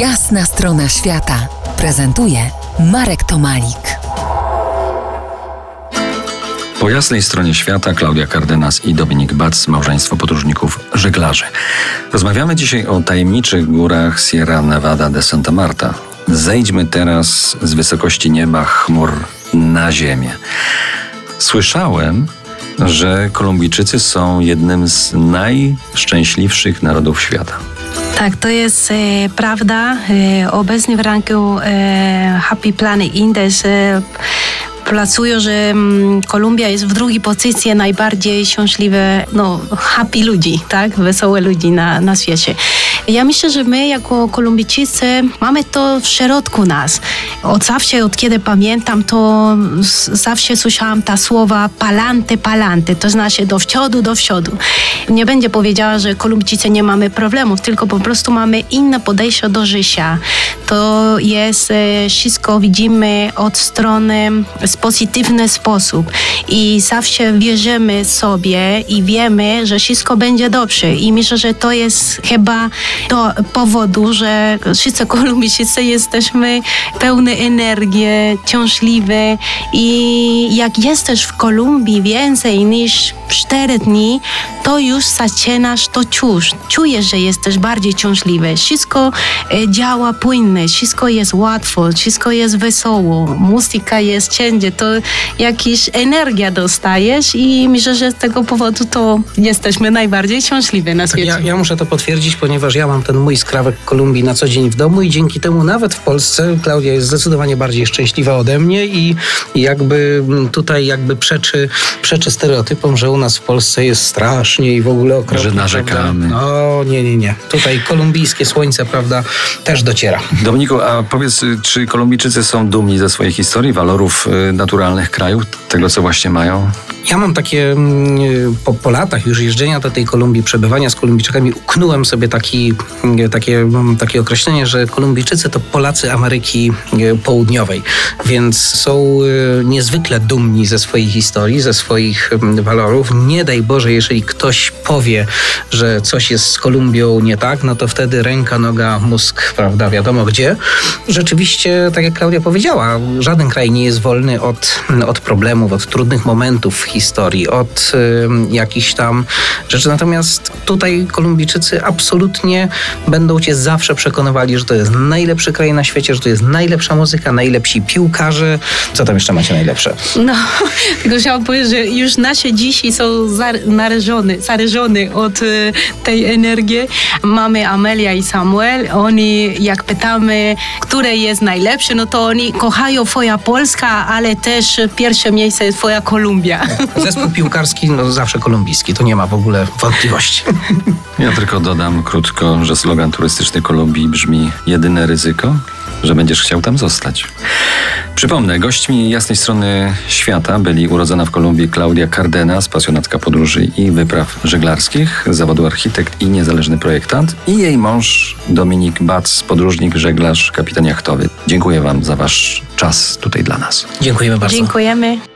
Jasna strona świata prezentuje Marek Tomalik. Po jasnej stronie świata Klaudia Cardenas i Dominik Bac, małżeństwo podróżników żeglarzy. Rozmawiamy dzisiaj o tajemniczych górach Sierra Nevada de Santa Marta. Zejdźmy teraz z wysokości nieba chmur na ziemię. Słyszałem, że Kolumbijczycy są jednym z najszczęśliwszych narodów świata. Tak, to jest e, prawda. E, obecnie w ranku e, Happy Planet Index e, że mm, Kolumbia jest w drugiej pozycji najbardziej szczęśliwe, no happy ludzi, tak? Wesołe ludzi na, na świecie. Ja myślę, że my jako Kolumbijczycy mamy to w środku nas. Od zawsze, od kiedy pamiętam, to zawsze słyszałam ta słowa palante, palante, to znaczy do przodu, do przodu. Nie będzie powiedziała, że Kolumbijczycy nie mamy problemów, tylko po prostu mamy inne podejście do życia. To jest e, wszystko widzimy od strony w pozytywny sposób i zawsze wierzymy sobie i wiemy, że wszystko będzie dobrze i myślę, że to jest chyba do powodu, że wszyscy Kolumbijczycy jesteśmy pełne energii, ciążliwe i jak jesteś w Kolumbii więcej niż 4 dni, to już zaczynasz to czuć. Czujesz, że jesteś bardziej ciążliwy. Wszystko e, działa płynnie, wszystko jest łatwo, wszystko jest wesoło, muzyka jest wszędzie, to jakaś energia dostajesz i myślę, że z tego powodu to jesteśmy najbardziej ciążliwi na świecie. Ja, ja muszę to potwierdzić, ponieważ ja mam ten mój skrawek Kolumbii na co dzień w domu i dzięki temu nawet w Polsce Klaudia jest zdecydowanie bardziej szczęśliwa ode mnie i jakby tutaj jakby przeczy, przeczy stereotypom, że u nas w Polsce jest strasznie i w ogóle okropnie. Że narzekamy. Prawda? No nie, nie, nie. Tutaj kolumbijskie słońce, prawda, też dociera. Dominiku, a powiedz, y, czy Kolumbijczycy są dumni ze swojej historii, walorów y, naturalnych kraju, tego co właśnie mają? Ja mam takie, mm, po, po latach już jeżdżenia do tej Kolumbii, przebywania z Kolumbijczykami, uknąłem sobie taki, mm, takie, mm, takie określenie, że Kolumbijczycy to Polacy Ameryki e, Południowej, więc są e, niezwykle dumni ze swojej historii, ze swoich walorów. Nie daj Boże, jeżeli ktoś powie, że coś jest z Kolumbią nie tak, no to wtedy ręka, noga, mózg, prawda, wiadomo gdzie. Rzeczywiście, tak jak Klaudia powiedziała, żaden kraj nie jest wolny od, od problemów, od trudnych momentów historii, od y, jakichś tam rzeczy. Natomiast tutaj Kolumbijczycy absolutnie będą cię zawsze przekonywali, że to jest najlepszy kraj na świecie, że to jest najlepsza muzyka, najlepsi piłkarze. Co tam jeszcze macie najlepsze? No, tylko chciałam powiedzieć, że już nasze dzisiaj są narażone, zarażone od e, tej energii. Mamy Amelia i Samuel. Oni, jak pytamy, które jest najlepsze, no to oni kochają twoja Polska, ale też pierwsze miejsce jest twoja Kolumbia. Zespół piłkarski, no zawsze kolumbijski, to nie ma w ogóle wątpliwości. Ja tylko dodam krótko, że slogan turystyczny Kolumbii brzmi jedyne ryzyko, że będziesz chciał tam zostać. Przypomnę, gośćmi jasnej strony świata byli urodzona w Kolumbii Klaudia Cardenas, pasjonatka podróży i wypraw żeglarskich, zawodu architekt i niezależny projektant i jej mąż Dominik Bac, podróżnik, żeglarz, kapitan jachtowy. Dziękuję wam za wasz czas tutaj dla nas. Dziękujemy bardzo. Dziękujemy.